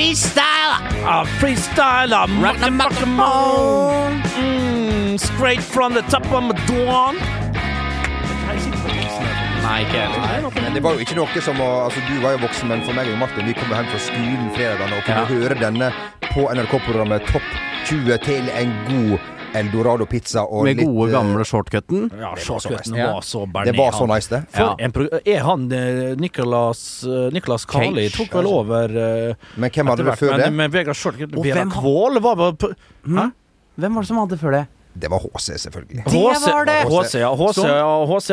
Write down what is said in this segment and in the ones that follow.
freestyle! Ah, freestyle, ah, Rock the microphone. Mm, straight from the top of my dawn. Nei, ikke heller. Men det var jo ikke noe som å Altså, du var jo voksen, men for meg og Martin, vi kom hjem fra skolen fredagene og kunne Ja. høre denne på NRK-programmet Topp 20 til en god Eldorado-pizza og Med litt gode, eh, gamle shortcutten. Ja, Det var så shortcutten var så Det var så nice, det. For Ja. en pro er han Nicholas Nicholas uh, Kali tok vel over eh, Men hvem hadde det før det? Men Vegard Shortcut Og Vera hvem Kvål var vel Hæ? Hvem var det som hadde før det? Det var HC, selvfølgelig. Det var det! HC, ja. HC, ja, HC.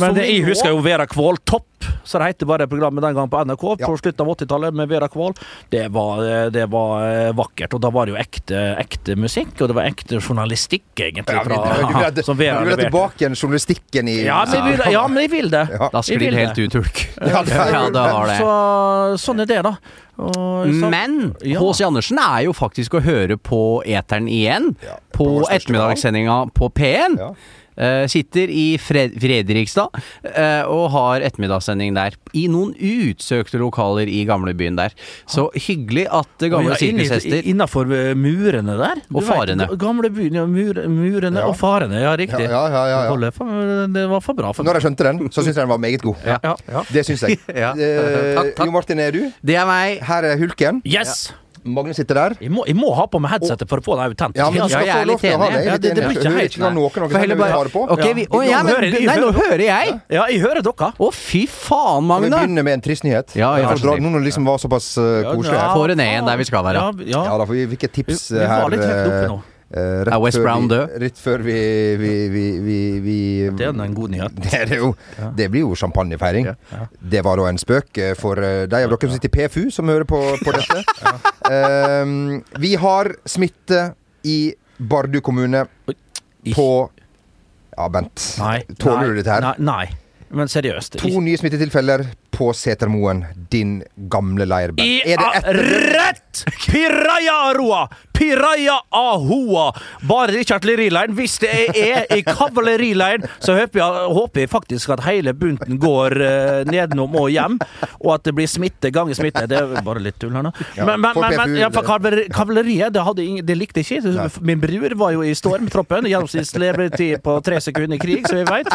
Men det, jeg husker jo Vera Kvål Topp, så det heter bare programmet den gang på NRK Ja. på slutten av 80-tallet med Vera Kvål. Det var, det var eh, vakkert, og da var det jo ekte, ekte musikk, og det var ekte journalistikk, egentlig, Ja, fra, men, du vil, som Vera du vil leverte. tilbake igjen journalistikken i Ja, men jeg vil, ja, men jeg vil det. Ja. Da sklir det helt ut, Hulk. Ja, det er- Ja, det. Så, sånn er det, da. Og, så- Men Ja. H.C. Andersen er jo faktisk å høre på eteren igjen. Ja, på på ettermiddagssendinga på P1. Ja. Eh, sitter i Fred Fredrikstad eh, og har ettermiddagssending der. I noen utsøkte lokaler i gamlebyen der. Så hyggelig at gamle Ja, sirkushester Innafor murene der. Og farene. Gamle byen, ja, mur, murene Ja. og farene, ja, riktig. ja, ja, ja, ja. Det var for bra for meg. Når jeg skjønte den, så syns jeg den var meget god. Ja. Det syns jeg. Ja. Eh, Takk, takk. Jo Martin, er du? Det er meg. Her er Hulken. Yes! Magne sitter der. Jeg må, jeg må ha på meg headsetet for å få det autentisk. Ja, men du skal ja, få lov til å ha det. Ja, det- det blir ikke helt- ikke noe Får noe heller som du bare- på. Okay, vi, å, Ja, men, hører nei, nå hører jeg! Ja, jeg hører dere. Å, fy faen, Magnus vi begynner med en trist nyhet? Ja, ja, dra-. Nå når det liksom var såpass uh, Ja, koselig. ja, Få det ned igjen der vi skal være. Ja, Ja, ja. da får vi hvilke tips tips vi var litt høyt oppe eh, nå. Rett Er West Brown død? Rett før vi, vi, vi, vi, vi Det er en god nyhet. Det, er jo, det blir jo champagnefeiring. Det var da en spøk eh, for eh, de av dere som sitter i PFU, som hører på, på dette. Ehm, vi har smitte i Bardu kommune på Ja, Bent. Tåler du dette her? Nei, nei. men seriøst. To nye smittetilfeller på Setermoen, din gamle leir. I Er det etter rett! Piraya Roa! Piraya Ahoa! Bare ikke artillerileiren. Hvis det er i kavalerileiren, så håper jeg, håper jeg faktisk at hele bunten går uh, nedenom og hjem, og at det blir smitte ganger smitte. Det er bare litt tull her nå. Ja, Men, men, men, men ja, kavaleriet, det, ingen, det likte jeg ikke. Nei. Min bror var jo i stormtroppen. Gjennomsnittslevetid på tre sekunder i krig, så vi veit.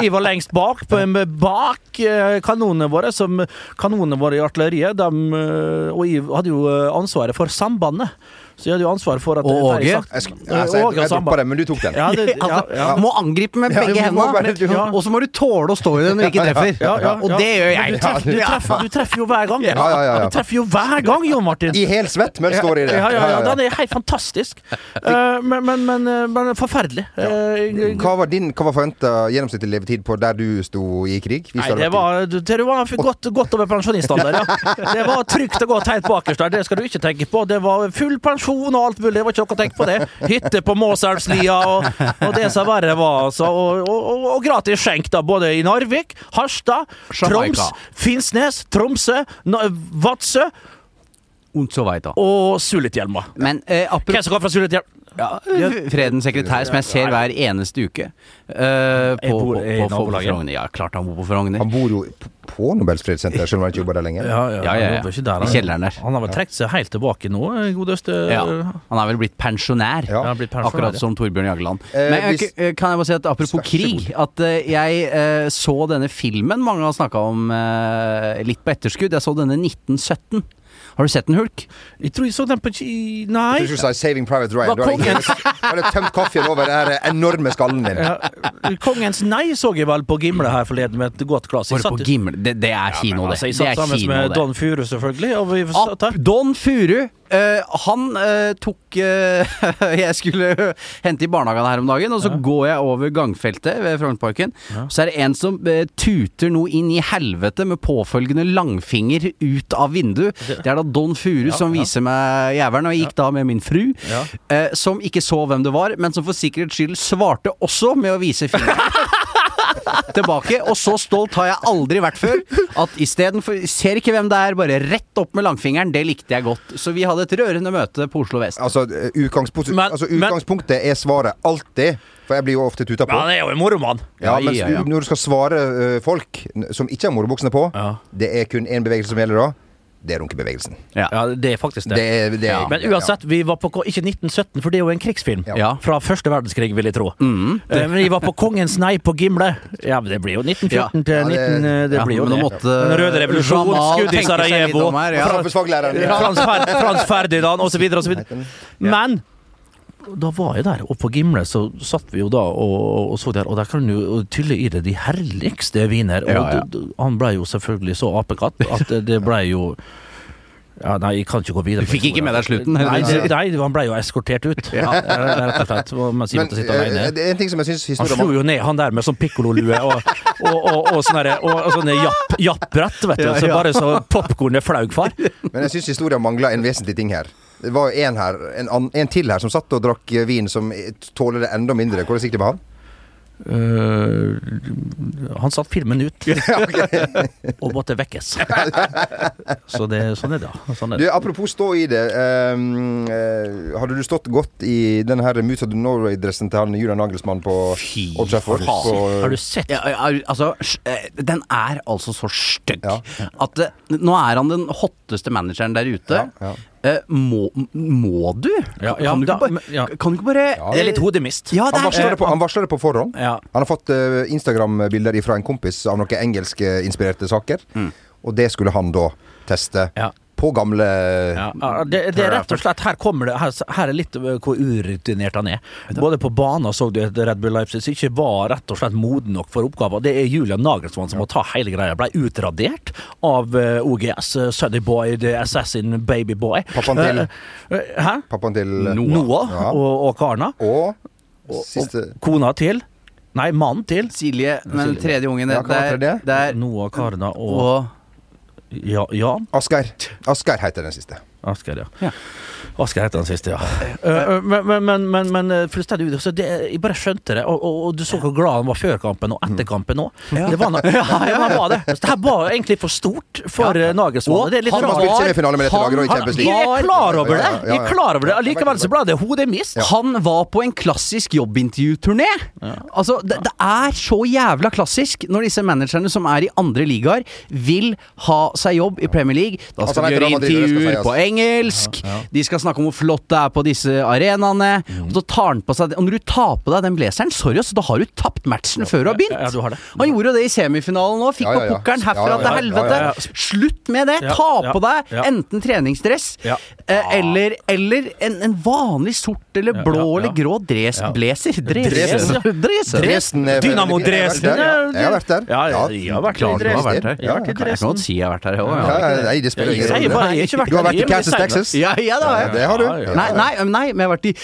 Jeg var lengst bak, på, bak eh, kanonene våre, som kanonene våre i artilleriet. dem, eh, og jeg hadde jo eh, ansvaret for sambandet. Så jeg hadde jo ansvar for at Og Åge? sagt- Jeg, altså, jeg, jeg droppa samband. den, men du tok den. Ja, det, ja, ja. Du må angripe med begge du hendene, ja. og så må du tåle å stå i det når du ikke treffer. Ja, ja, Og ja. det gjør jeg. Du treffer, du, treffer, du treffer jo hver gang. Ja, ja, ja, ja. Du treffer jo hver gang, Jon Martin. I hel svett, men står i det. Ja, ja, ja, Den er helt fantastisk. Eh, men, men, men, eh, men forferdelig. Eh, Hva var din Hva var forventa gjennomsnittlig levetid på der du sto i krig? Nei, det var, det var godt, godt over pensjonistalder, ja. Det var trygt og godt helt bakerst der, det skal du ikke tenke på. Det var full pensjon og alt mulig, det var ikke noe å tenke på det. Hytte på Måselvslia og, og det som verre var, altså. Og, og, og, gratis skjenk, da, både i Narvik, Harstad, Troms. Finnsnes, Tromsø, Vadsø og Sulitjelma. Men eh, Hvem som kom fra Sulitjelma? Ja, Fredens sekretær, som jeg ser hver eneste uke Uh, på, bor på, på, på, på. Frogner. Ja, klart han bor på Frogner. Han bor jo på Nobels fredssenter, selv om han ikke jobber der lenger. Ja, Ja, ja, ja, ja. der, I kjelleren der. Han har vel trukket seg helt tilbake nå, godeste Ja, han er vel blitt pensjonær. Ja. Blitt pensjonær, Akkurat som Torbjørn Jagland. Eh, Men jeg, eh, kan jeg bare si at apropos krig, at eh, jeg eh, så denne filmen mange har snakka om eh, litt på etterskudd. Jeg så denne 1917. Har du sett den, Hulk? Jeg tror jeg så den på Nei. Jeg tror du sa 'Saving Private Ryan'. Var Du har du tømt kaffen over den enorme skallen din. Ja, Kongens nei så jeg vel på Gimle her forleden med et godt glass. Var Det, det på satt- Gimle? Det, det er kino, Altså, det. jeg Det satt er sammen kino, med det. Don Furu, selvfølgelig. Og vi satt her. Don Furu. Eh, han uh, tok uh, Jeg skulle hente i barnehagen her om dagen, og så går jeg over gangfeltet ved Frognerparken. Så er det en som tuter noe inn i helvete med påfølgende langfinger ut av vinduet. Det er da Don Furu som ja. viser meg jævelen, og jeg gikk da med min fru, Ja. som ikke så hvem det var, men som for sikkerhets skyld svarte også med å vise fingeren. tilbake. Og så stolt har jeg aldri vært før. At istedenfor Ser ikke hvem det er, bare rett opp med langfingeren. Det likte jeg godt. Så vi hadde et rørende møte på Oslo vest. Altså, eh, utgangspunkt, Men- altså, men- utgangspunktet er svaret alltid. For jeg blir jo ofte tuta på. Ja, det er jo en moromann. Ja, Ja, mens ja, ja. når du skal svare eh, folk som ikke har morobuksene på, Ja. det er kun én bevegelse som gjelder da. Det er runkebevegelsen. Ja. Ja, det er faktisk det. Det er, det er, Men uansett, vi var på Ikke 1917, for det er jo en krigsfilm. Ja. Fra første verdenskrig, vil jeg tro. Mm. Eh, Men vi var på Kongens nei på Gimle. Ja, men det blir jo 1914 til Ja, det- 19... eh, Det blir jo det. måtte Den røde revolusjon, skudd i Sarajevo, Frans Ferdinand osv. osv. Men da var jeg der, og på Gimle så satt vi jo da og, og så der, og der kan du tylle i det de herligste viner. Og Ja, ja. han ble jo selvfølgelig så apekatt at det- ble jo ja, Nei, jeg kan ikke gå videre. Du fikk ikke med deg slutten? Nei, det, nei, han ble jo eskortert ut. Ja. Rett og slett. Jeg Men måtte sitte eh, alene. en ting som jeg syns Han historien slo jo ned han der med sånn pikkololue og, og, og, og, sånne, der- og, og sånne japp, jappbrett, vet du. Så bare så popkornet flaug far. Men jeg syns historien mangler en vesentlig ting her. Det var jo en her, en, an- en til her som satt og drakk vin som tåler det enda mindre. Hvordan gikk det med han? Uh, han satt filmen ut og måtte vekkes. Så det, sånn er det. Sånn er Du, apropos stå i det. Um, uh, hadde du stått godt i den her Moods of the Norway-dressen til han Julian Nagelsmann på Fy Old Trafford? På- Har du sett Ja, ja, altså, eh, den er altså så stygg Ja. at det, nå er han den hotteste manageren der ute. Ja, ja. Eh, må, må du? Ja, Kan, du da- bare, ja. kan du ikke bare Ja. Det er litt hodemist. Ja, Han er varsler det på, han varsler det på forhånd. Ja. Han har fått uh, Instagram-bilder fra en kompis av noen engelskinspirerte saker. Og det skulle han da teste Ja. På gamle Ja, det, det er rett og slett Her kommer det Her, her er litt øh, hvor urutinert han er. Både på banen så du at Red Bull Leipzig som ikke var rett og slett moden nok for oppgaven. Det er Julian Nagelsmann som må ta hele greia. Ble utradert av øh, OGS, uh, Sunny Boy, The Assassin Baby Boy. Pappaen til- Eh, eh, Hæ? Pappaen til Noah. Noah Ja. og, og Karna. Og Og, siste og kona til Nei, mannen til. Silje, den Silje. tredje ungen Ja, hva er, det? der Noah, Karna og, og ja, Jan. Asgeir. Asgeir heter den siste. Asgeir, ja. Ja. Asgeir het den siste, ja. Eh, men, men, men, men, men eh, fullstendig ut. Jeg bare skjønte det. Og, og, og du så hvor glad han var før kampen og etter kampen òg. Det var, ja, han var det. Så det her var egentlig for stort for Ja. ja. Nagelsmann. Det er litt han har rart. spilt semifinale med dette laget og i Han, Champions jeg er klar over det! Ja, ja, ja. Jeg er klar over det Allikevel så ble det hodemist. Han var på en klassisk jobbintervjuturné! Altså, det, det er så jævla klassisk når disse managerne som er i andre ligaer, vil ha seg jobb i Premier League. Da Altså, skal de gjøre intervjuer på engelsk, de skal snakke om hvor flott det er på disse arenaene. Og så tar han på seg når du tar på deg den blazeren, sorry, så da har du tapt matchen før du har begynt. Ja, ja, du har det. Han gjorde jo det i semifinalen òg, fikk Ja, ja, på ja. pukkelen herfra Ja, ja, ja. til helvete. Ja, ja, ja. Slutt med det! Ja, Ta ja, på deg ja. enten treningsdress Ja. eh, eller, eller en, en vanlig sort eller blå ja, ja. eller grå dres, Ja. Blazer. Dresen. Dresen. ja. Dress. Dresden Jeg har vært der, ja. Jeg har vært der. Jeg har vært der. Kan godt si jeg har vært der òg. Nei, det spiller ingen rolle. Du har vært i Kansas. Texas. Ja, ja, det har jeg. Det har du. Nei, nei, nei, men jeg har vært i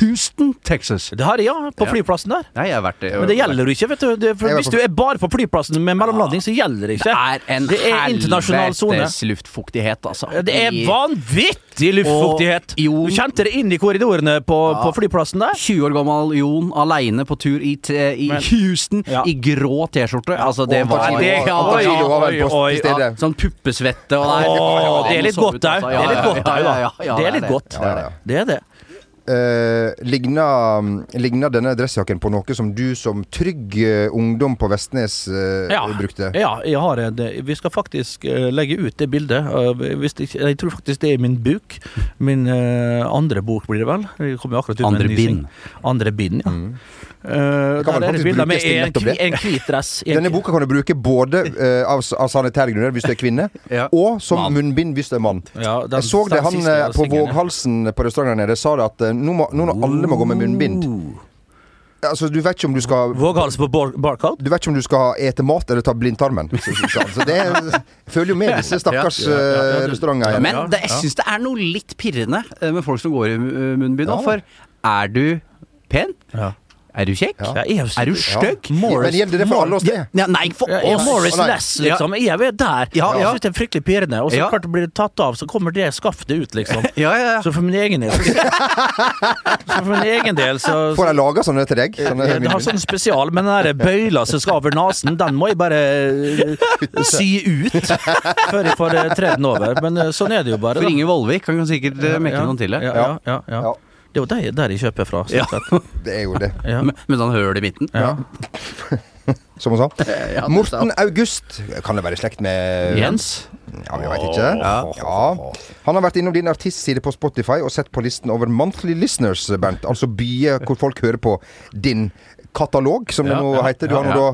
Houston, Texas. Det har jeg, ja. På flyplassen der. Nei, jeg har vært Men det gjelder jo ikke, vet du. Det, for hvis du er bare på flyplassen med mellomlanding, så gjelder det ikke. Det er en Det er internasjonal sone. helvetes luftfuktighet, altså. Det er vanvittig luftfuktighet! Du kjente det inn i korridorene på, på flyplassen der. 20 år gammel Jon aleine på tur i, i Men- Houston Ja. i grå T-skjorte. Altså, det Og var det- ja, oi, oi, oi, ja. Sånn puppesvette og Åh, Ja, det er litt godt òg. altså. Det er litt godt ja, òg, ja, ja, da. Det er litt godt. Ja, ja. Det er det. Ligner, ligner denne dressjakken på noe som du som trygg eh, ungdom på Vestnes eh, Ja. brukte? Ja, jeg har en Vi skal faktisk eh, legge ut det bildet. Det ikke, jeg tror faktisk det er min bok. Min eh, andre bok, blir det vel. Jeg kommer akkurat ut med Andre en ny bind. Andre bind, ja. Mm. Eh, vel der er det bilde med en, en hvit dress. En- Denne boka kan du bruke både uh, av, av sanitære grunner hvis du er kvinne, Ja. og som man. munnbind hvis du er mann. Ja, den- Jeg så det han eh, på. Våghalsen på restauranten nede sa det at nå må, nå må alle må gå med munnbind. Altså, du vet ikke om du skal Våghals på bar barcode? du vet ikke om du skal ete mat eller ta blindtarmen. Så, så, det er- følger jo med disse stakkars Ja, ja, ja, ja, restauranter. Men det, jeg syns det er noe litt pirrende med folk som går i munnbind nå. Ja. For er du pen? Ja. Er du kjekk? Ja. Ja, er, Er du Ja. stygg? Men gjelder det for alle oss det? Ja, nei, for Ja, oss! Morris Å, nei. Less, liksom. Jeg er der. Ja, Jeg ja. synes det er fryktelig pirrende. Og så Ja. klart det blir det tatt av, så kommer det skaftet ut, liksom. Ja, ja, ja. Så for min egen del Så for min egen del så, Får jeg laga sånne til deg? Sånne Jeg har sånn spesial, men den der bøyla som skal over nesen, den må jeg bare eh, sy ut før jeg får eh, tredd den over. Men eh, sånn er det jo bare. For da. Inge Vollvik kan sikkert eh, mekke Ja, noen til det. Ja, ja, ja, ja. Ja. Det er jo der, der jeg kjøper fra. Ja. Det er jo det, Ja. Med, med sånn høl i midten. Ja. som hun sa. Ja, Morten August Kan det være i slekt med Jens? Ja, vi veit ikke. Ja. Han har vært innom din artistside på Spotify og sett på listen over monthly listeners, Bernt. Altså byer hvor folk hører på din katalog, som det nå heter. Du har nå da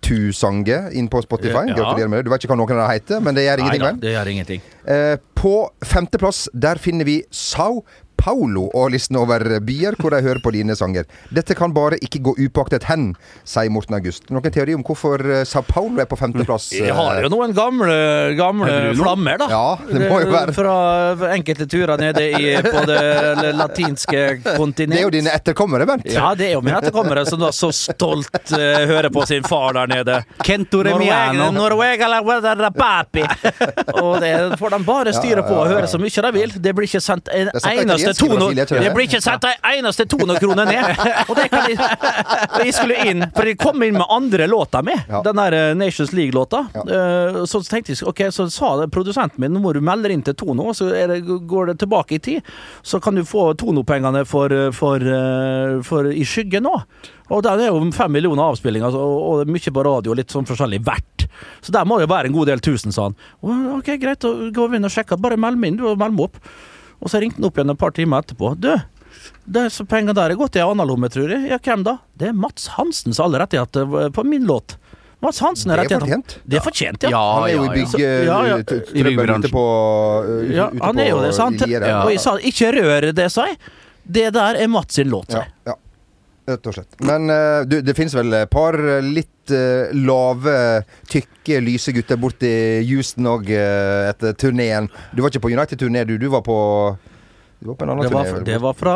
Tusange inn på Spotify. Ja. Gratulerer med det. Du vet ikke hva noen av dem heter, men det gjør ingenting, Nei, da, det gjør ingenting. Eh, på femteplass, der finner vi Sao Paulo og listen over byer hvor de hører på dine sanger. Dette kan bare ikke gå upåaktet hen, sier Morten August. Noen teori om hvorfor eh, Sao Paulo er på femteplass? Jeg har jo noen gamle, gamle flammer, da. Ja, det må jo være. Fra enkelte turer nede i, på det latinske kontinent. Det er jo dine etterkommere, Bernt. Ja, det er jo mine etterkommere som da så stolt uh, hører på sin far der nede. Kento Norvega, Norwega Norvega la guarda da papi. Og det får de bare styre på og høre så mye de vil. Det blir ikke sendt en sant, eneste tone, det. Det blir ikke sendt ei eneste tonekrone ned. Og det kan de De skulle inn, for de kom inn med andre låta mi. Den der eh, Nations League-låta. Eh, Så tenkte jeg Ok, så sa det produsenten min nå må du melde inn til Tono, så er det, går det tilbake i tid. Så kan du få Tono-pengene for, for, eh, for i skyggen nå. Og det er jo fem millioner avspillinger og, og mye på radio, litt sånn forskjellig hvert. Så der må det være en god del tusen, sa han. Ok, greit, da går vi inn og sjekker. Bare meld meg inn, du, og meld meg opp. Og så ringte han opp igjen et par timer etterpå. Du, disse pengene der er gått i ei anna lomme, tror jeg. Ja, hvem da? Det er Mats Hansen som har alle rettigheter på min låt. Mats Hansen er Det er fortjent. Det er fortjent, ja. Ja, Han er jo i bygg... ja. ja. I uh, ja han er jo det, så Ja. Og jeg sa ikke rør det, sa jeg. Det der er Mats sin låt, Ja, ja. Rett og slett. Men uh, du, det finnes vel et par eh, litt uh, lave, tykke, lyse gutter borti Houston òg etter turneen. Du var ikke på United-turné, du. Du var på Du var på en annen Det var, turné. det var fra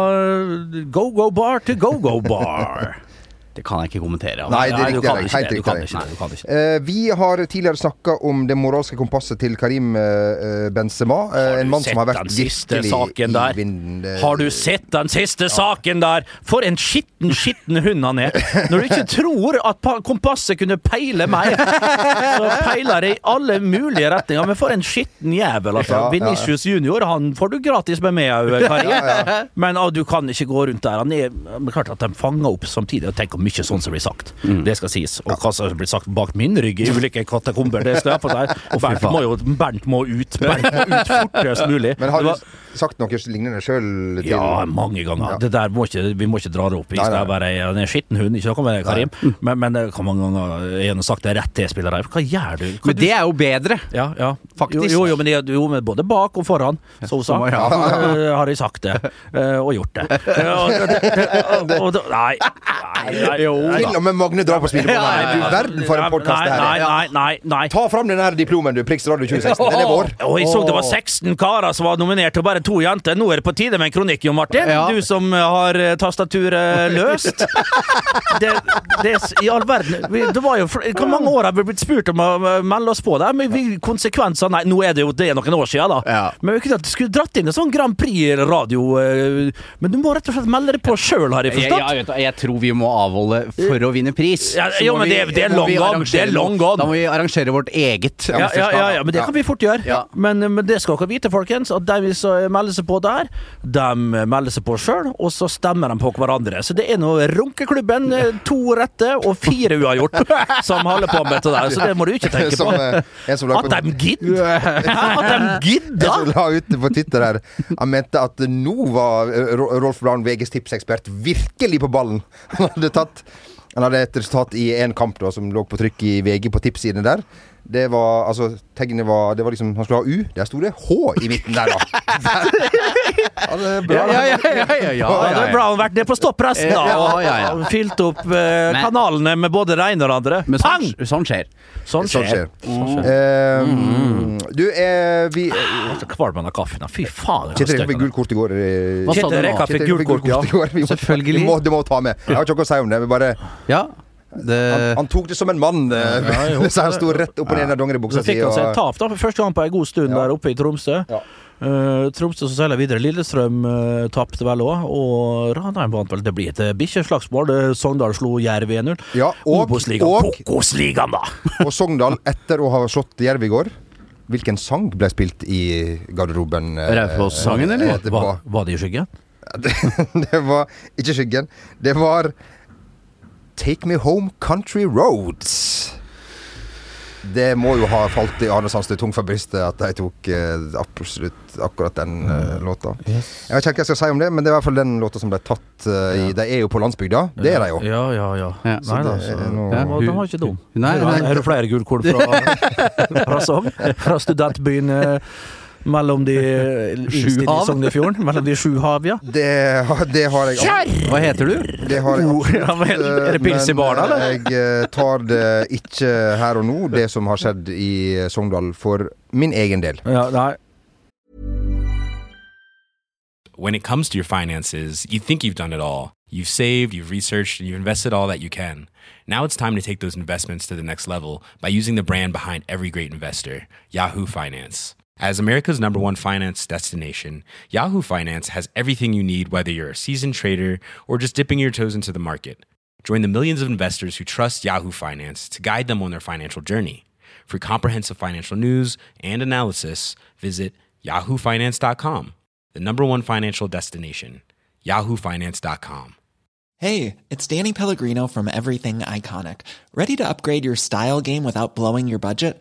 go-go bar til go-go bar. Det kan jeg ikke kommentere. Nei, det er riktig, helt. Du riktig. Eh, vi har tidligere snakka om det moralske kompasset til Karim eh, Benzema. eh, du en mann som har vært virkelig saken i vinden. Har du sett den siste saken der? For en skitten, skitten hund han er. Når du ikke tror at kompasset kunne peile meg, så peiler det i alle mulige retninger. Men for en skitten jævel, altså. Vinicius junior, han får du gratis med meg òg, Karim. Men ah, du kan ikke gå rundt der. Han er klart at de fanger opp samtidig. Og tenker mye sånn som blir sagt. Det skal sies. Og hva som blir sagt bak min rygg i ulike katakomber, det skal jeg på seg. Bernt må jo Bernt må ut. Bernt må ut fortest mulig. Men har du var- sagt noe lignende sjøl? ja, mange ganger. Ja. Det der må ikke, vi må ikke dra det opp. Vi Nei, er bare en skitten hund, ikke noe med Karim. Men, men det kan mange ganger jeg har sagt det rett til spillere. Hva gjør du? Hva Men det er jo bedre. ja, ja. Faktisk. Jo, jo, men det, jo, men både bak og foran, Sosa, sa ja. eh, har jeg sagt det. eh, og gjort det. Eh, og, det, det og, og, nei, nei, nei, Jo Til og med Magne drar på her. Du verden for en podkast det her er. nei, nei, nei. Ta fram den her diplomen, du. Priks Radio 2016. Den er vår. Og jeg så det var 16 karer som var nominert, og bare to jenter. Nå er det på tide med en kronikk, Jon Martin. Ja. Du som har eh, tastaturet løst. Det, det I all verden vi, Det var jo Hvor mange år har vi blitt spurt om å eh, melde oss på det? Men vi konsekvenser nei. Nå er det jo det er noen år siden, da. Ja. Men vi kunne skulle dratt inn en sånn Grand Prix-radio. eh, Men du må rett og slett melde deg på sjøl, har Jeg, forstått. jeg, jeg, jeg, jeg tror vi må avholde for å vinne pris. Ja, jo, men vi- det- det er long gone, det er long gone. Da må vi arrangere vårt eget. Ja, ja, ja, ja, men det kan vi fort gjøre. Men, men det skal dere vite, folkens, at de som melder seg på der, de melder seg på sjøl, og så stemmer de på hverandre. Så det er nå Runkeklubben, eh, to rette og fire uavgjort, som holder på med det der. Så det må du ikke tenke på. eh, At de gidder! At de gidder! som la ut på Twitter her Han mente at nå var eh, Rolf Braun, VGs tipsekspert, virkelig på ballen. Han hadde tatt Han hadde et resultat i én kamp da som lå på trykk i VG på tipssidene der. Det var altså Tegnet var Det var liksom Han skulle ha U. Der sto det H i midten der, da. Ja, det er bra. Ja, ja, ja, ja, ja, ja, Da hadde. Brown vært nede på stoppresten da, og, ja, ja. og fylt opp eh, Men- kanalene med både det ene og det andre. Men Pang! sånn, sånn skjer. Sånn Sånn skjer. Sånn skjer. Eh, du, eh, vi er så Kvalm av kaffen. Fy faen. Kjetil støkt fikk gult kort i går. eh, Hva sa du Kjetil? Rekka fikk gult kort, ja. i går. Vi må, Selvfølgelig. Det må ta med. Jeg har ikke noe å si om det. Vi bare, Ja. Det, han, han tok det som en mann. eh, Ja, så han sto rett opp og ned i dongeribuksa Så fikk han seg et tap da, for første gang på en god stund Ja. der oppe i Tromsø. Ja. Eh, Tromsø som seiler videre. Lillestrøm uh, tapte vel òg, og Ranheim vant vel. Det blir et uh, bikkjeslagsmål. Sogndal slo Jerv 1-0. Ja, og, og, Kokosligaen, da! og Sogndal, etter å ha slått Jerv i går Hvilken sang ble spilt i garderoben? Uh, Raufoss-sangen, eller? Var, var, var det i skyggen? det var ikke Skyggen. Det var Take Me Home Country Roads. Det må jo ha falt i Arne Sandstø tungt for brystet at de tok eh, absolutt akkurat den eh, låta. Jeg vet ikke hva jeg skal si om det, men det er i hvert fall den låta som ble tatt eh, i De er jo på landsbygda. Det er de jo. Ja, ja, ja. Ja. Nei da, det så er noe- den var- den var ikke dum. Nei, nei. nei. Er det flere gullkorn fra, fra? Fra studentbyen eh, mellom de Sju i? Sognefjorden? Mellom de sju hav, ja? Det, det har jeg Hva heter du? Det har jeg absolutt. ja. Er det pils i baren, eller? eh, Jeg eh, tar det ikke her og nå, det som har skjedd i eh, Sogndal, for min egen del. ja nei. when it comes to your finances, you think you've done it all. You've saved, you've researched, and you've invested all that you can. Now it's time to take those investments to the next level by using the brand behind every great investor, Yahoo Finance. As America's number one finance destination, Yahoo Finance has everything you need, whether you're a seasoned trader or just dipping your toes into the market. Join the millions of investors who trust Yahoo Finance to guide them on their financial journey. For comprehensive financial news and analysis, visit yahoofinance.com, the number one financial destination, yahoofinance.com. Hey, it's Danny Pellegrino from Everything Iconic. Ready to upgrade your style game without blowing your budget?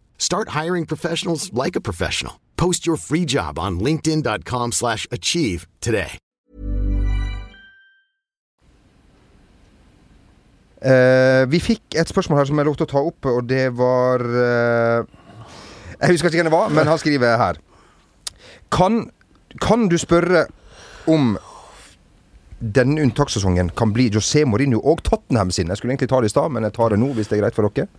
Start hiring professionals like a professional. Post your free job on linkedin.com/achieve slash achieve today. Uh, vi fikk et spørsmål her som jeg lovte å ta opp, og det var uh, Jeg husker ikke hvem det var, men han skriver her. Kan, kan du spørre om denne unntakssesongen kan bli José Mourinho og Tottenham sin? Jeg skulle egentlig ta det i stad, men jeg tar det nå, hvis det er greit for dere.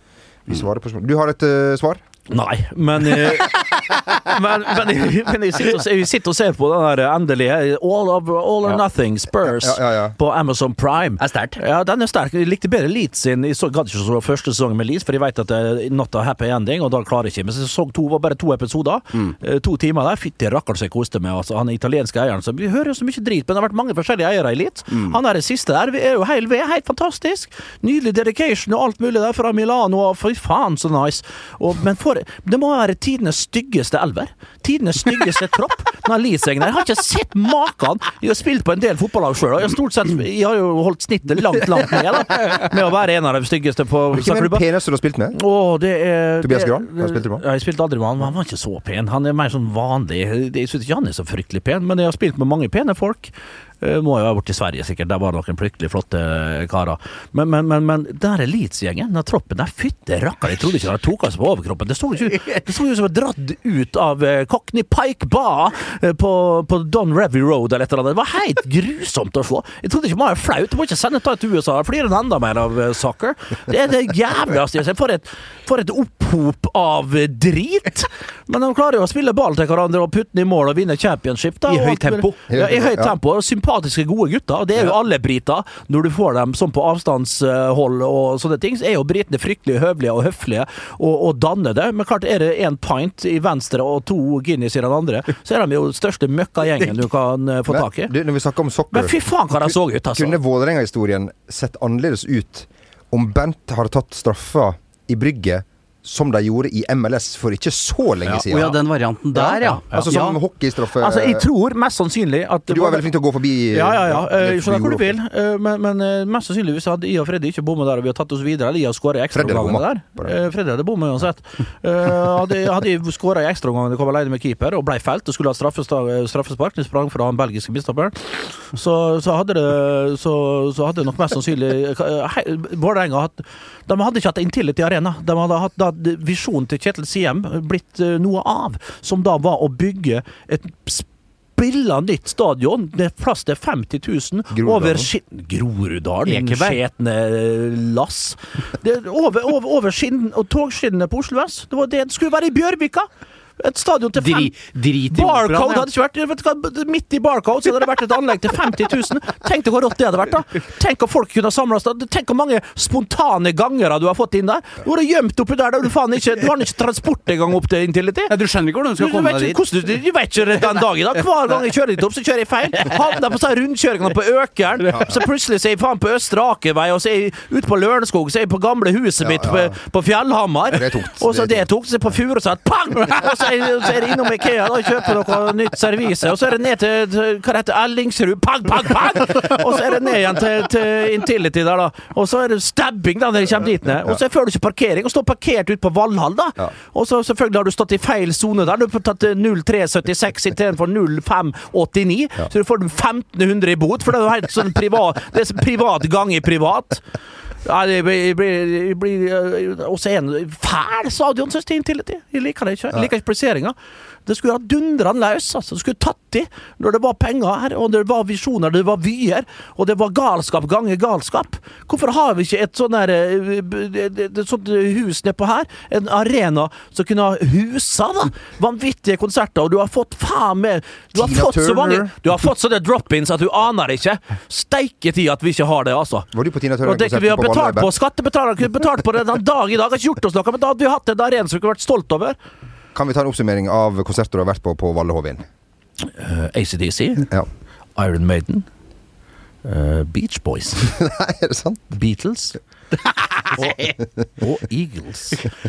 Vi på. Du har et uh, svar? Nei, men eh, Men, men, jeg- men jeg, sitter og, jeg sitter og ser på den der endelige All, of, all or Nothing Spurs Ja, ja, ja. på Amazon Prime. Er sterk. Ja, den er sterk. Jeg likte bedre Leeds sin. Jeg så, gadd ikke så første sesongen med Leeds, for jeg vet at det er not a happy ending, og da klarer jeg ikke. Men sesong to var bare to episoder. Mm. To timer der. Fytti rakkeren så jeg koste meg. Altså, han italienske eieren. Så vi hører jo så mye drit, men det har vært mange forskjellige eiere i Leeds. Han er det siste der. Vi er jo helt, vi er helt fantastisk. Nydelig dedication og alt mulig der fra Milano. Fy faen, så nice. Og, men for, det må være tidenes styggeste elver. Tidenes styggeste tropp. Jeg har ikke sett maken. Jeg har spilt på en del fotballag sjøl, og jeg har stort sett Jeg har jo holdt snittet langt, langt ned da, med å være en av de styggeste på Hvem er den peneste du har spilt med? Åh, det er Tobias Gran? Har du spilt med? Jeg spilte aldri med han, men han var ikke så pen. Han er mer sånn vanlig. Jeg syns ikke han er så fryktelig pen, men jeg har spilt med mange pene folk. Eh, Må jo ha vært i Sverige, sikkert. Der var det noen fryktelig flotte karer. Men, men, men, men der Leeds-gjengen, den troppen der, fytte rakkeren, jeg trodde ikke de tok oss på overkroppen. Det så jo ut som dratt ut av eh, Cockney Pike Bar eh, på, på Don Revy Road eller et eller annet. Det var helt grusomt å se. Jeg trodde ikke man var flaut. Du må ikke sende det til USA. Flirer en enda mer av soccer. Det er det jævligste jeg har sett. et, for et opphop av drit. Men de klarer jo å spille ball til hverandre og putte den i mål og vinne championship. Da, I høyt tempo. Ja, i høyt Ja. tempo. Sympatiske, gode gutter. Det er jo alle briter. Når du får dem sånn på avstandshold og sånne ting, så er jo britene fryktelig høvelige og høflige og, og dannede. Men klart, er det én pint i venstre og to Guinness i den andre, så er de jo den største møkkagjengen du kan eh, få tak i. Men, du, når vi snakker om soccer Men fy faen hva de så ut, altså. Kunne Vålerenga-historien sett annerledes ut om Bent har tatt straffa i brygget som de gjorde i MLS for ikke så lenge siden. ja, den varianten der, ja. Altså som ja. hockeystraffe Altså, jeg tror mest sannsynlig at Du var veldig flink til å gå forbi Ja, ja, ja. Jeg skjønner hvor du vil. Eh, Men, men eh, mest sannsynlig hvis hadde jeg og Freddy ikke bommet der, og vi hadde tatt oss videre, eller jeg hadde skåret i Freddy hadde ekstraomgangene der det. Eh, Freddy hadde bommet uansett. Eh, Hadde, hadde jeg skåra i ekstraomgangene, kom alene med keeper og ble felt og skulle ha straffespark, det sprang fra han belgiske midtstopperen, så, så hadde det så, så hadde nok mest sannsynlig eh, Vålerenga hatt De hadde ikke hatt Intility Arena. De hadde hatt da visjonen til Kjetil Siem blitt eh, noe av, som da var å bygge et spilla nytt stadion. Det er plass til 50 000 Groruddalen. over skinn... Groruddalen, skjetne lass. Det er over, over, over skinn og togskinnene på Oslo S. Det var det det skulle være i Bjørvika. Et stadion til fem Dri, Barcode hadde ikke vært vet du hva, Midt i Barcode så hadde det vært et anlegg til 50 000. Tenk deg hvor rått det hadde vært. da Tenk om folk kunne samles seg. Tenk hvor mange spontane gangere du har fått inn der. Du har gjemt oppi der. Du, faen ikke, du har ikke transport engang opp til Intility. Ja, du skjønner ikke hvordan du skal du, komme vet deg dit? du, du vet ikke den dagen da. Hver gang jeg kjører dit opp, så kjører jeg feil. Havner på sånn rundkjøringene på Økeren. Så plutselig så er jeg faen på Østre Akervei, og så er jeg ute på Lørenskog, så er jeg på gamle huset mitt. På, på Fjellhamar. Det er tungt. Og så Det er så er jeg på Furuset, pang! Så er, det innom Ikea da, og kjøper noe nytt servise, og så er det ned til, hva det heter Ellingsrud, pang, pang, pang! Og så er det ned igjen til, til Intility der, da. Og så er det stabbing da når de kommer dit ned. Og så får du ikke parkering, og står parkert ute på Valhall, da. Og så selvfølgelig har du stått i feil sone der. Du har tatt 0376 istedenfor 0589, så du får 1500 i bot, for det er jo helt sånn privat Det er privat gang i privat. Ja, det blir, blir, blir også en fæl stadion, synes jeg, Intility. Jeg liker det ikke. Jeg liker ikke plasseringa. Det skulle ha dundra løs. altså. Det skulle tatt i når det var penger her, og det var visjoner, det var vyer, og det var galskap ganger galskap. Hvorfor har vi ikke et sånt, der, øh, b- et- sånt hus nedpå her? En arena som kunne ha husa da, vanvittige konserter, og du har fått faen meg Du har Tina fått så Turner. mange Du har fått sånne drop-ins at du aner ikke. Steike tid at vi ikke har det, altså. Var du på Tina Og det vi har Turner-konserten på betalt på, Valleiberg? skattebetalerne kunne betalt på det den dag i dag. Har ikke gjort oss noe, men da hadde vi hatt en arena som vi kunne vært stolt over. Kan vi ta en oppsummering av konserter du har vært på på Valle Hovin? ACDC, Ja. Iron Maiden, Uh, Beach Boys, Nei, er det sant? Beatles og, og Eagles.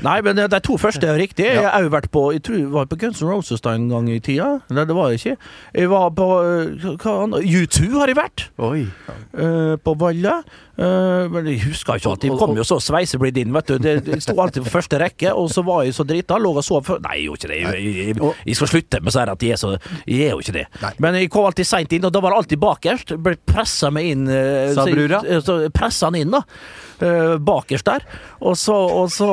Nei, men de to første er riktig. Jeg har jo vært på Jeg tror jeg var på Guns N' Roses da en gang i tida. Nei, det var jeg ikke. Jeg var på eh, hva annet? U2 har jeg vært. Oi. Uh, på Valle. Uh, men jeg husker ikke alltid. Jeg kom jo så sveiseblind inn, vet du. Det, det sto alltid på første rekke, og så var jeg så drita. Lå og sov før Nei, jeg gjorde ikke det. Jeg, jeg, jeg, jeg skal slutte med å si at jeg er så Jeg er jo ikke det. Nei. Men jeg kom alltid seint inn, og da var det alltid bakerst. Ble pressa meg inn. Sa brura? pressa han inn, da. Eh, bakerst der. Og så, og så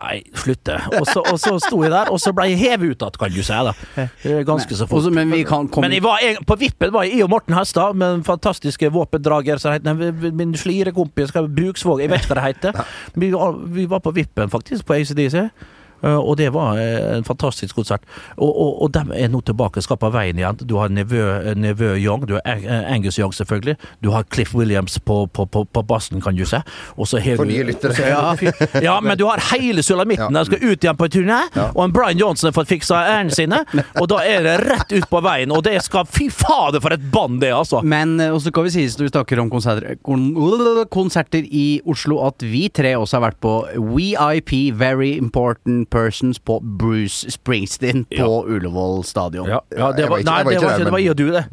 Nei, slutte. Og så, og så sto jeg der, og så ble jeg hevet ut igjen, kan du si. da Eh, Ganske så fort. Men vi kan komme Men jeg var, jeg, på vippen var jeg, jeg og Morten Hestad med en fantastiske våpendrager som heter Min slirekompis kompis Bruksvåg, jeg vet hva det heter. Vi, vi var på vippen, faktisk, på ACDC. Eh, Og det var eh, en fantastisk konsert. Og, og, og de er nå tilbake, skal på veien igjen. Du har nevø, nevø Young, du har eh, Angus Young selvfølgelig. Du har Cliff Williams på, på, på, på bassen, kan du se. Og så har For nye lyttere. Ja, ja, men du har hele sulamitten. Ja. De skal ut igjen på turné, og en Brian Johnson har fått fiksa ærene sine. Og da er det rett ut på veien, og det skal Fy fader, for et band det er, altså! Men eh, også kan vi sies når vi snakker om konserter, konserter i Oslo, at vi tre også har vært på VIP, Very Important Persons, på Bruce Springsteen på. Ullevål stadion. Ja, ja, det var nei, var det var det var jeg og du, det.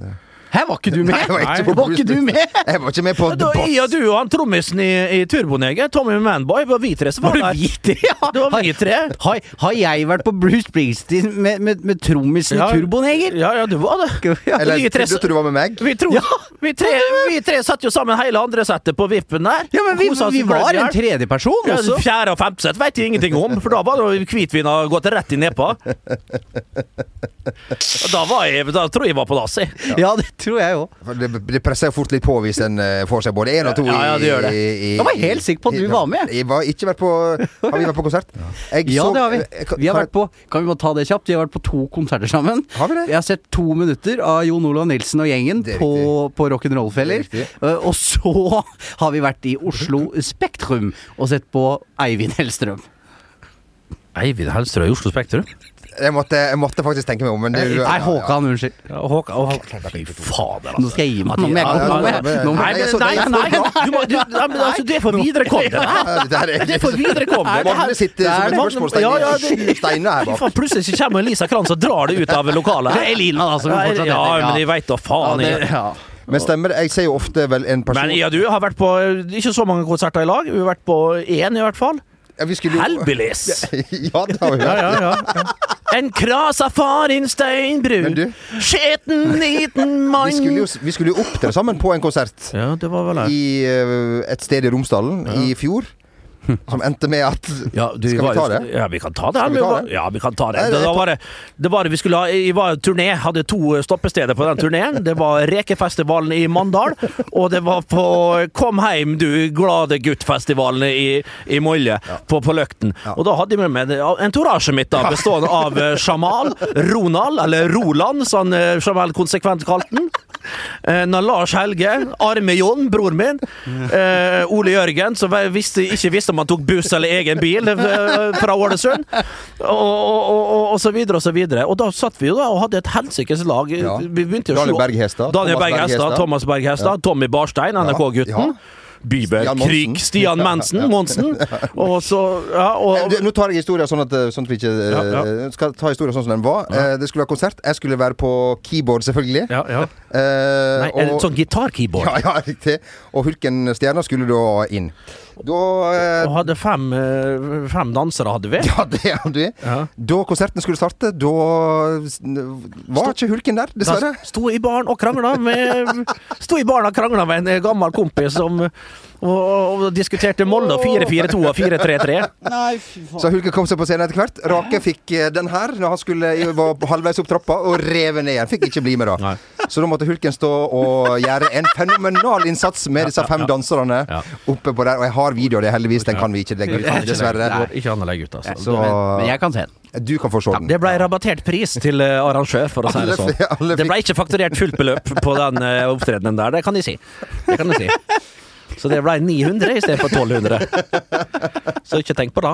Hæ, var ikke du med? Nei, jeg var ikke på var ikke du med? Jeg var ikke med på The Boss. Ja, du og han trommisen i, i Turboneger, Tommy Manboy, var vi tre som var Var det der. vi tre? Ja. Det var vi tre. Har, har jeg vært på Bruce Springsteen med, med, med trommisen Ja. Turboneger? Ja, ja, du var det. Ja. Eller vi tre- tror du var med meg? Vi, tror, vi, tre, vi tre satt jo sammen hele andre settet på vippen der. Ja, men vi, vi var en her. tredje person Ja, også. fjerde og femte sett vet jeg ingenting om, for da var det hvitvin gått rett i nepa. Da, var jeg, da tror jeg jeg var på dass, jeg. Ja, det tror jeg òg. Det, det presser fort litt på hvis en eh, får seg både én og to Ja, ja, det gjør det. i, i, Jeg var helt sikker på at du i- var med. Jeg var ikke vært på Har vi vært på konsert? Jeg Ja, så- det har vi. eh, Vi har vært på Kan vi bare ta det kjapt? Vi har vært på to konserter sammen. Har vi det? Jeg har sett to minutter av Jon Olav Nilsen og gjengen på, på Rock'n'Roll-feller. Er. Eh, Og så har vi vært i Oslo Spektrum og sett på Eivind Hellstrøm. Eivind Hellstrøm i Oslo Spektrum? Jeg måtte, jeg måtte faktisk tenke meg om. Men du Nei, Håkan, unnskyld. Ja, Håkan, Fy fader, altså. Nå skal jeg gi meg. Nå må jeg gå. må Nei, nei, nei, du må, du, nei, altså, det er for viderekommende. Ja, det er- Det for viderekommende. Det Magne sitter som et spørsmålstegn Ja, ja, her bak. plutselig så kommer Lisa Kranz og drar det ut av lokalet. Det er Elina, da, som Ja, fortsatt ja, heter, ja. men de veit da faen. Ja. Men stemmer det? Jeg ser jo ofte vel en person Men ja, du har vært på ikke så mange konserter i lag. Vi har vært på én, i hvert fall. Ja, vi skulle jo Hellbillies. Ja, det har vi Ja, hørt. ja, ja, ja. En krasa farin Men steinbrun, du- skjeten liten mann Vi skulle, jo, vi skulle jo opptre sammen på en konsert Ja, det var vel det. i eh, et sted i Romsdalen i fjor. Som endte med at Ja, du, Skal vi ta det? Ja, vi kan ta det. Vi ta det? Ja, vi kan ta det. Det, var det, det var det vi skulle ha i var turné, hadde to stoppesteder på den turneen. Det var Rekefestivalen i Mandal, og det var på Kom heim, du glade gutt-festivalen i, i Molje, på, på Løkten. Og da hadde vi med meg entourasjet mitt, da, bestående av eh, Jamal, Ronald, eller Roland, som eh, Jamal konsekvent kalte den. Eh, når Lars Helge, Arme-Jon, bror min, eh, Ole Jørgen, som visste, ikke visste om han tok buss eller egen bil eh, fra Ålesund, og, og, og, og så videre og så videre. Og da satt vi jo da og hadde et helsikes lag. Ja. Vi begynte å Daniel slå- Berg Hestad, Daniel Thomas Berg Berg Hestad, Hestad. Thomas Berg Hestad, Tommy Barstein, NRK-gutten. Ja. Bieber, Stian Mensen, Monsen. Og så Ja, og Nå tar jeg historien sånn at, sånn at vi ikke ja, Ja, skal ta historien sånn som den var. Det skulle være konsert. Jeg skulle være på keyboard, selvfølgelig. ja, ja. Eh, Nei, en sånn gitarkeyboard. ja, ja, riktig. Og Hulken Stjerna skulle da inn. Da uh, Og hadde fem, eh, fem dansere, hadde vi. Ja, det hadde vi. Ja. Da konserten skulle starte, da var ikke Hulken der, dessverre. Da sto i baren og krangla med Sto i baren og krangla med en gammel kompis som og, og diskuterte Molde og 4-4-2 og 4-3-3. Så Hulken kom seg på scenen etter hvert. Rake fikk eh, den her når han skulle var halvveis opp trappa, og rev ned igjen. Fikk ikke bli med, da. Nei. Så da måtte Hulken stå og gjøre en fenomenal innsats med disse fem danserne Ja. oppe på der. Og jeg har video av det, heldigvis. Den kan vi ikke legge ut, dessverre. Det ikke an å legge ut, altså. Så Men jeg kan se den. du kan få se den. Det ble rabattert pris til eh, arrangør, for å si det sånn. Det ble ikke fakturert fullt beløp på den eh, opptredenen der, det kan de si. Det kan de si. Så det ble 900 istedenfor 1200. Så ikke tenk på det.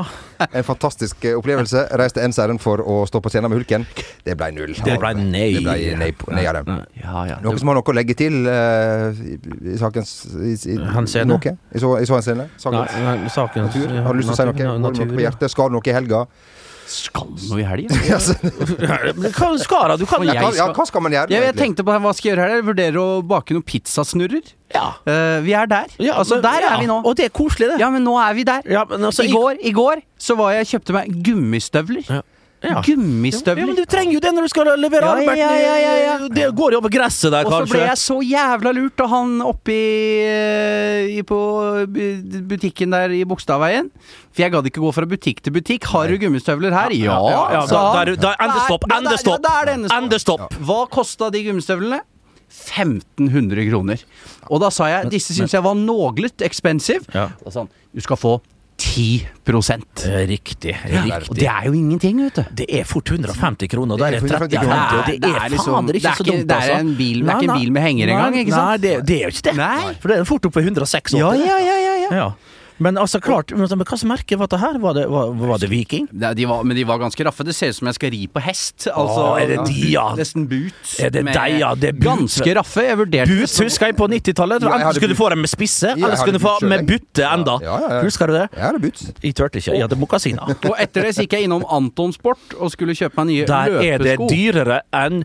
En fantastisk eh, opplevelse. Reiste Enseren for å stå på scenen med Hulken. Det ble null. Det ble nei. Det ble nei, på- nei. Ja, ja. Noen som har noe å legge til uh, i, i sakens i, i? Noe? I så, i så henseende? Sakens nei, sakens natur? Har du lyst til å si noe? Har du noe på hjertet? Skal du noe i helga? Skal noe i helga? Skara hva? Du kan Og jeg ja, hva skal man gjøre? Jeg, jeg tenkte på hva skal jeg gjøre her. Jeg vurderer å bake noen pizzasnurrer. Ja. Uh, vi er der. Ja, altså, men- der ja, er vi nå. Og det er koselig, det. Ja, men nå er vi der. Ja, men altså, I går, I går så var jeg kjøpte meg gummistøvler. Ja. Gummistøvler. Ja, men du trenger jo det når du skal levere Ja, arbeid. ja, ja, ja, ja. Det går jo over gresset der, kanskje. Og så ble jeg så jævla lurt av han oppi i, på butikken der i Bogstadveien. For jeg gadd ikke gå fra butikk til butikk. Har du gummistøvler her? Ja, sa han. endestopp, endestopp. Endestopp. Hva kosta de gummistøvlene? 1500 kroner. Og da sa jeg disse syns jeg var noglet expensive. Ja. Og sånn, du skal få 10 Riktig. Riktig. Og det er jo ingenting, vet du. Det er fort 150 kroner, og da er det Det er 30 kroner. Det Det er liksom- fader ikke så dumt, altså. det er altså. en bil- det er ikke en bil med henger engang, ikke sant? Nei, det, det er jo ikke det. Nei. For det er fort opp på 186. Ja, ja, ja, ja, ja. Ja. Men altså, klart, men hva slags merke var det her? Var det, var, var det Viking? Ja, de var, men de var ganske raffe. Det ser ut som jeg skal ri på hest. Altså, Åh, er det de, ja? Nesten boots. Er det deg, ja? Det er boots. Ganske raffe. Jeg vurderte Boots husker jeg på 90-tallet. Ja, Enten hadde skulle du få dem med spisse, ja, eller skulle du få med butte enda. Ja. Husker du det? Jeg er boots. Jeg turte ikke. Jeg hadde mokasiner. Og etter det så gikk jeg innom Anton Sport og skulle kjøpe meg nye Der er det dyrere enn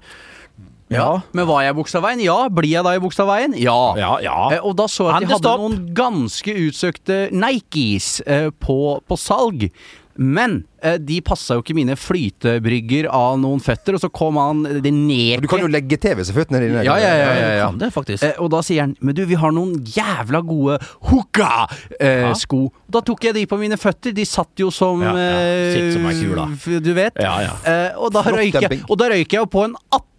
Ja. Men var jeg i Bogstadveien? Ja. Blir jeg da i Bogstadveien? Ja. Ja, ja. Eh, Og da så jeg at de hadde noen ganske utsøkte Nikes eh, på, på salg. Men de passa jo ikke mine flytebrygger av noen føtter, og så kom han det ned Du kan jo legge TV så føttene dine. Ja, ja, ja, ja, ja. Kan det, faktisk. Eh, og da sier han Men du, vi har noen jævla gode hooka-sko. da tok jeg de på mine føtter. De satt jo som Ja, ja. eh, Sitt som ei kule. Du vet. Ja, ja. Eh, og, da røyker røyk jeg, og da røyk jeg jo på en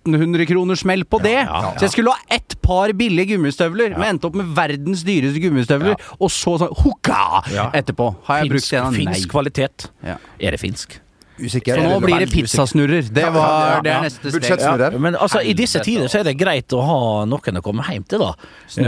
1800 kroners smell på det. ja, ja. Så jeg skulle ha ett par billige gummistøvler, men endte opp med verdens dyreste gummistøvler, og så sånn hooka Ja. etterpå. Har jeg brukt en av finsk kvalitet. Ja. Det finsk? Usikker. Så nå blir det pizzasnurrer. Det, var, det er neste steg. Ja, men altså, i disse tider så er det greit å ha noen å komme hjem til, da.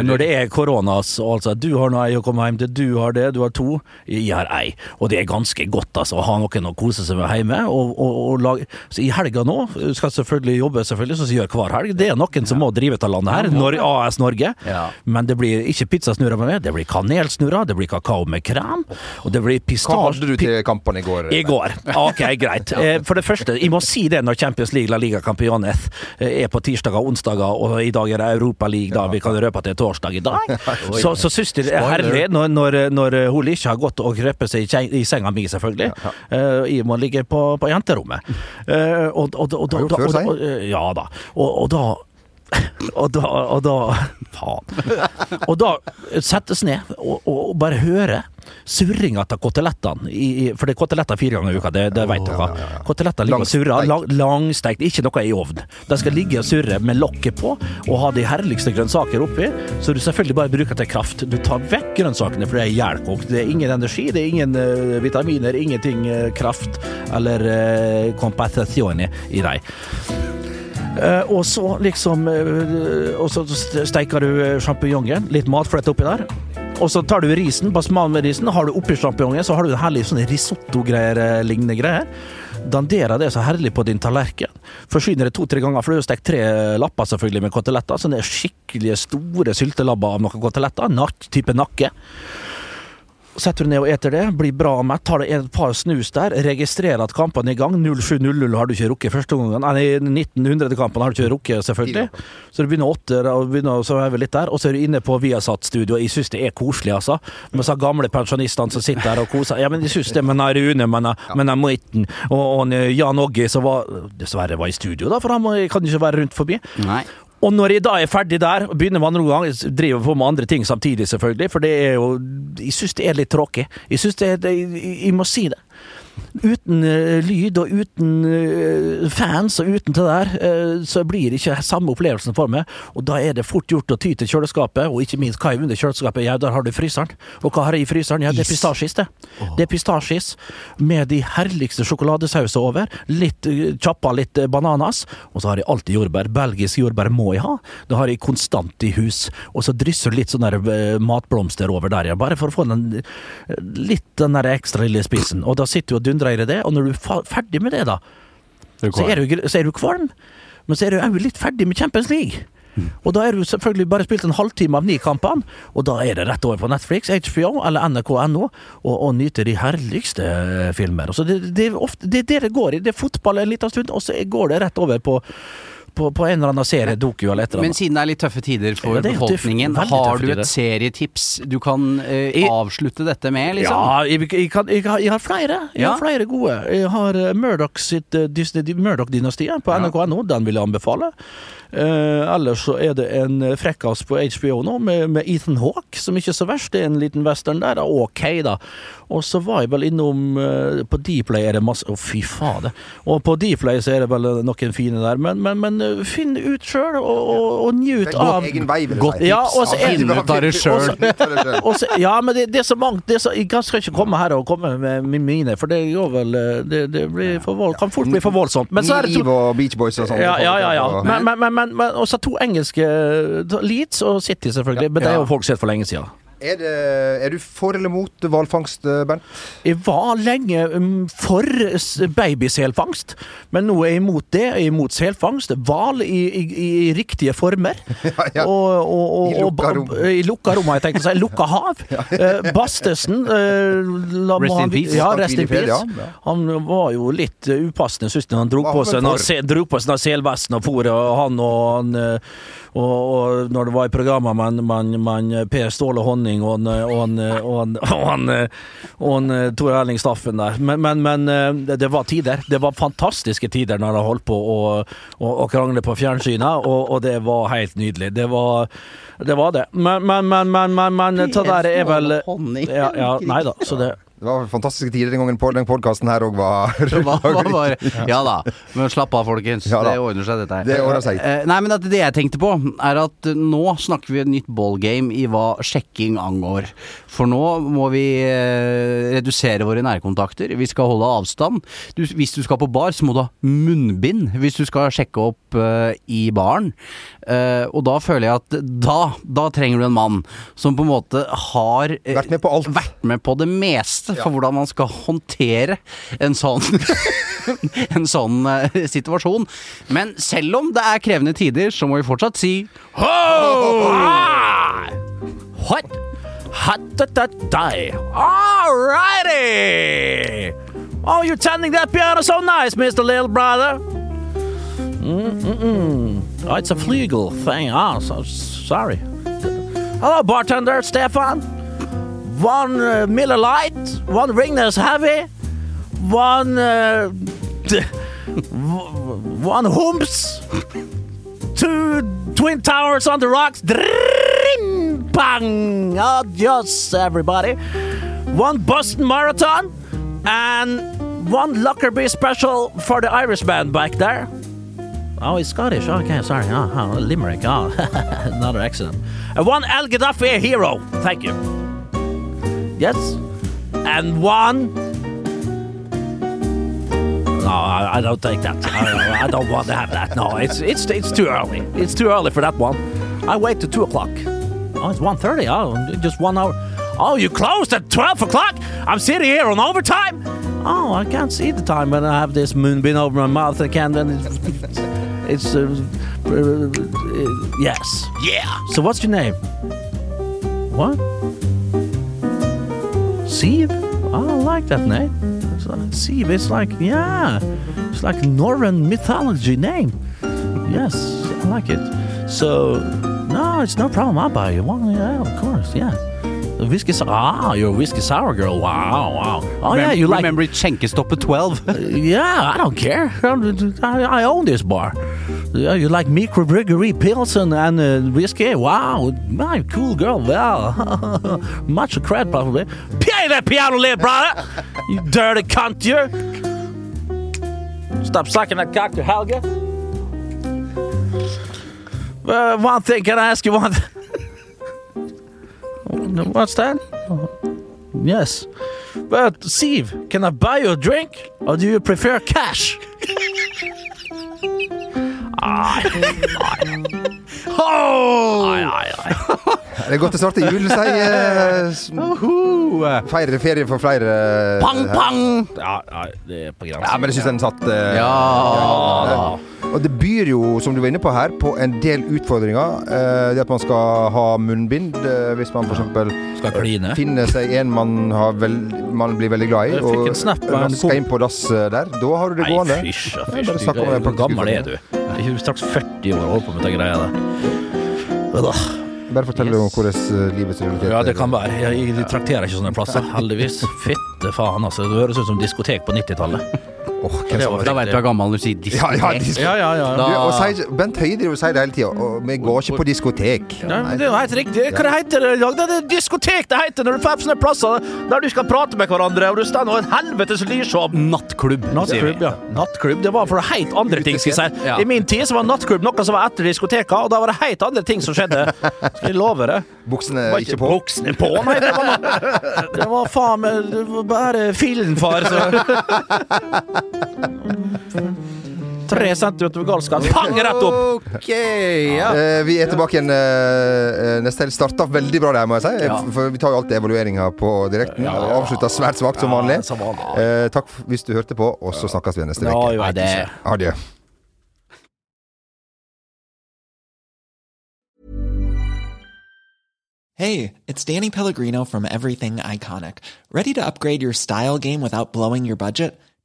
Når det er koronas, og altså du har nå ei å komme hjem til, du har det, du har to, jeg har ei. Og det er ganske godt, altså, å ha noen å kose seg med hjemme. Og, og, og lage Så i helga nå skal selvfølgelig jobbe, selvfølgelig, som vi gjør hver helg. Det er noen som må drive av landet her, Nor AS Norge. Ja. Men det blir ikke pizzasnurrer med meg, det blir kanelsnurrer, det blir kakao med krem, og det blir Hva pistasje... hadde du til kampene i går? I går. Ok, greit. Eh, For det første, jeg må si det når Champions League, La Liga Campiones er på tirsdager og onsdager, og i dag er det Europa League, da. Vi kan røpe at det er torsdag i dag. Så, så syns jeg det er herlig når, når, når hun ikke har gått og krøpet seg i senga mi, selvfølgelig. Eh, Jeg må ligge på, på jenterommet. Og, Og, og, og, og, og, og, og, ja da. Og, og da og da, og da Faen. Og da settes ned og, og bare høre surringa til kotelettene. For det er koteletter fire ganger i uka, det, det vet dere. Koteletter ligger og surrer. Lang, langstekt, ikke noe i ovn. De skal ligge og surre med lokket på og ha de herligste grønnsaker oppi, så du selvfølgelig bare bruker til kraft. Du tar vekk grønnsakene, for det er ihjelkokt. Det er ingen energi, det er ingen uh, vitaminer, ingenting uh, kraft eller uh, i, deg. Og så liksom eh, Og så steiker du eh, sjampinjongen, litt matflett oppi der. Og så tar du risen, basman med risen. Har du oppi sjampinjongen, så har du en herlig sånn risotto-greier, eh, lignende greier. Danderer det så herlig på din tallerken. Forsyner det to-tre ganger, for du har stekt tre lapper selvfølgelig med koteletter. Sånne skikkelige store syltelabber av noen koteletter. Natt, type nakke. Setter du ned og eter det, blir bra mett, tar det et par snus der, registrerer at kampene er i gang. 07.00 har du ikke rukket første gangen. Nei, 1900-kampen har du ikke rukket, selvfølgelig. Så du begynner åtte, og begynner å sveve litt der, og så er du inne på Viasat-studio. Jeg syns det er koselig, altså. Med så gamle pensjonistene som sitter der og koser. Ja, men jeg syns det med Rune, med han Moiten og, og Jan Åge, som var dessverre var i studio, da, for han kan ikke være rundt forbi. Nei. Og når jeg da er ferdig der, og begynner med andre gang, jeg driver på med andre ting samtidig, selvfølgelig, for det er jo Jeg syns det er litt tråkig. Jeg syns det, det jeg, jeg må si det. Uten eh, lyd og uten eh, fans og uten det der, eh, så blir det ikke samme opplevelsen for meg. Og da er det fort gjort å ty til kjøleskapet, og ikke minst hva er under kjøleskapet? Ja, der har du fryseren. Og hva har jeg i fryseren? Ja, det er pistasjis, det. Det er pistasjis med de herligste sjokoladesauser over. Litt kjappa, chappa litt bananas, og så har jeg alltid jordbær. Belgisk jordbær må jeg ha. Det har jeg konstant i hus. Og så drysser litt sånne der, eh, matblomster over der, ja. Bare for å få den litt den der ekstra lille spisen. Og da sitter du og dundrer det, og når du er ferdig med det, da, så er, du, så er du kvalm. Men så er du òg litt ferdig med Champions League. Og da er du selvfølgelig bare spilt en halvtime av ni kampene, og da er det rett over på Netflix, HBO eller nrk.no, og, og nyte de herligste eh, filmer. Og så det, det, er ofte, det er det det går i. Det er fotball en liten stund, og så går det rett over på, på, på en eller annen serie, doku eller et eller annet. Men siden det er litt tøffe tider for Ja, befolkningen, har du et serietips du kan eh, jeg, avslutte dette med, liksom? Ja, jeg, jeg, kan, jeg, har, har flere. Jeg Ja. har flere gode. Jeg har eh, Murdoch sitt eh, Murdoch-dynastiet på nrk.no. Den vil jeg anbefale. Eh, ellers så er det en eh, frekkas på HBO nå med, med Ethan Hawke, som ikke er så verst. Det er en liten western der. Ok, da. Og så var jeg vel innom eh, På Dplay er det masse Å, fy fader. Og på Dplay så er det vel noen fine der. Men, men, men finn ut sjøl, og, og, og njut av egen vei, vil jeg Godt si. Ja, og så er- Finn ut av det ja, men det, det er så mangt det er så, Jeg skal ikke komme her og komme med mine, for det går vel Det, det blir for vold, kan fort bli for voldsomt. Men så er det to, og Beach Boys og sånn. ja, ja, ja, ja. Men, men, men, men, men også to engelske Leeds og City, selvfølgelig. Men det er jo folk sett for lenge siden. Er, det, er du for eller mot hvalfangst, eh, Bernt? Jeg var lenge um, for babyselfangst, men nå er jeg imot det. Jeg er imot selfangst. Hval i, i, i riktige former. Ja, ja. Og, og, og, I lukka og- rom. I lukka rom, har jeg tenkt å si. Lukka hav. Eh, Bastesen eh, la Rest in peace. Ja, rest in peace. Han var jo litt upassende, syns jeg, han dro på seg dro på seg den selvesten og fôret, han og han og, og når det var i programmet med, man, man Per Ståle Honning og og og eh, Tor Erling Staffen der. Men, men, men eh, det, var tider. Det var fantastiske tider når de holdt på å, krangle på fjernsynet, og, det var helt nydelig. Det var det. Var det. Men, men, men, men, men, men det der er vel ja, ja, Nei da, så det Det var fantastiske tider den gangen på den podkasten her òg var hva var, ja da, men slapp av folkens. Ja det ordner seg dette her. Det ordner seg. Eh, nei, men det jeg tenkte på, er at nå snakker vi et nytt ballgame i hva sjekking angår. For nå må vi eh, redusere våre nærkontakter. Vi skal holde avstand. Du, hvis du skal på bar, så må du ha munnbind hvis du skal sjekke opp uh, i baren. Uh, og da føler jeg at da, da trenger du en mann som på en måte har uh, Vært med på alt. vært med på det meste for hvordan man skal håndtere en sånn En sånn uh, situasjon. Men selv om det er krevende tider, så må vi fortsatt si Ho! Ah! What? All righty! Oh, you're tending that piano so nice, Mr. Little Brother. Mm-mm-mm. Oh, it's a Flegel thing. Oh, so sorry. Hello, bartender Stefan. One uh, Miller Light, one Ringnes Heavy, one uh, one Humps, two Twin Towers on the rocks. Dring, bang! Adios, everybody. One Boston Marathon and one Lockerbie special for the Irish band back there. Oh, he's Scottish. Okay, sorry. Oh, oh Limerick. Oh, another accident. And one El Gaddafi hero. Thank you. Yes. And one. No, I, I don't take that. I, I don't want to have that. No, it's it's it's too early. It's too early for that one. I wait till two o'clock. Oh, it's 1.30. Oh, just one hour. Oh, you closed at twelve o'clock. I'm sitting here on overtime. Oh, I can't see the time when I have this moonbeam over my mouth. I can't. And it's, it's uh, uh, uh, yes. Yeah. So what's your name? What? Oh, I like that name. It's like Siv. It's like yeah, it's like Northern mythology name. Yes, I like it. So no, it's no problem. I'll buy you one. Yeah, of course. Yeah. Whiskey sour. Ah, you're a whiskey sour girl. Wow, wow. Oh yeah, you like. Remember skjenkestoppet 12? Yeah, I don't care. I, I own this bar. Yeah, you like microbrewery Pilsen and uh, whiskey? Wow, my cool girl. Well, much credit probably. Play that piano, little brother. You dirty cunt, you. Stop sucking that cock to Helga. Uh, one thing, can I ask you one? What's that? Yes. But, Steve, can I buy you a drink? Or do you prefer cash? Ai, ai, ai, ai. Det er godt å starte jul, sier eh, Feire ferie for flere. Pang, pang! Ja, ja, det er på grensen. Ja, men jeg syns den satt uh, Ja. Og det byr jo, som du var inne på her, på en del utfordringer. Eh, det at man skal ha munnbind eh, hvis man f.eks. Skal finner seg en man, har vel, man blir veldig glad i, og en skal inn på dass eh, der. Da har du det Nei, gående. fysj og fysj. det Hvor gammel er du? Jeg er straks 40 år og holder på med den greia der. Da, Bare fortell om hvordan eh, livets realitet Ja, det kan være. Jeg, jeg trakterer ikke sånne plasser, heldigvis. Fitte faen, altså. Det høres ut som diskotek på 90-tallet. Da veit du er gammel når du sier Ja, ja, diskotek. disko- Ja, ja, ja. Du, og sier- Bent Høie driver og sier det hele tida. Vi går ikke på diskotek. Ja, men det er jo helt riktig. Hva heter det i dag? Det er diskotek det heter når du får sånne plasser der du skal prate med hverandre, og du står og en helvetes lysshow. Nattklubb, sier vi. Nattklubb, ja. Nattklubb, det var for helt andre ting, skal jeg si. Ja. I min tid så var nattklubb noe som var etter diskoteka, og da var det helt andre ting som skjedde. Skal jeg love det. Buksene ikke på. Buksene på, nei. Det var, det var faen meg bare fillen, far. Så. Tre centimeter galskap. Pang, rett opp! Ok, ja. Eh, vi er tilbake igjen eh, neste helg. Starta veldig bra der, må jeg si. Ja. For vi tar jo alltid evalueringer på direkten. Ja, ja, ja. Avslutta svært svakt som vanlig. Ja, som vanlig. Eh, takk hvis du hørte på, og så snakkes vi neste Ja, uke. det-. Adjø. Hey, it's Danny Pellegrino from Everything Iconic. Ready to upgrade your style game without blowing your budget?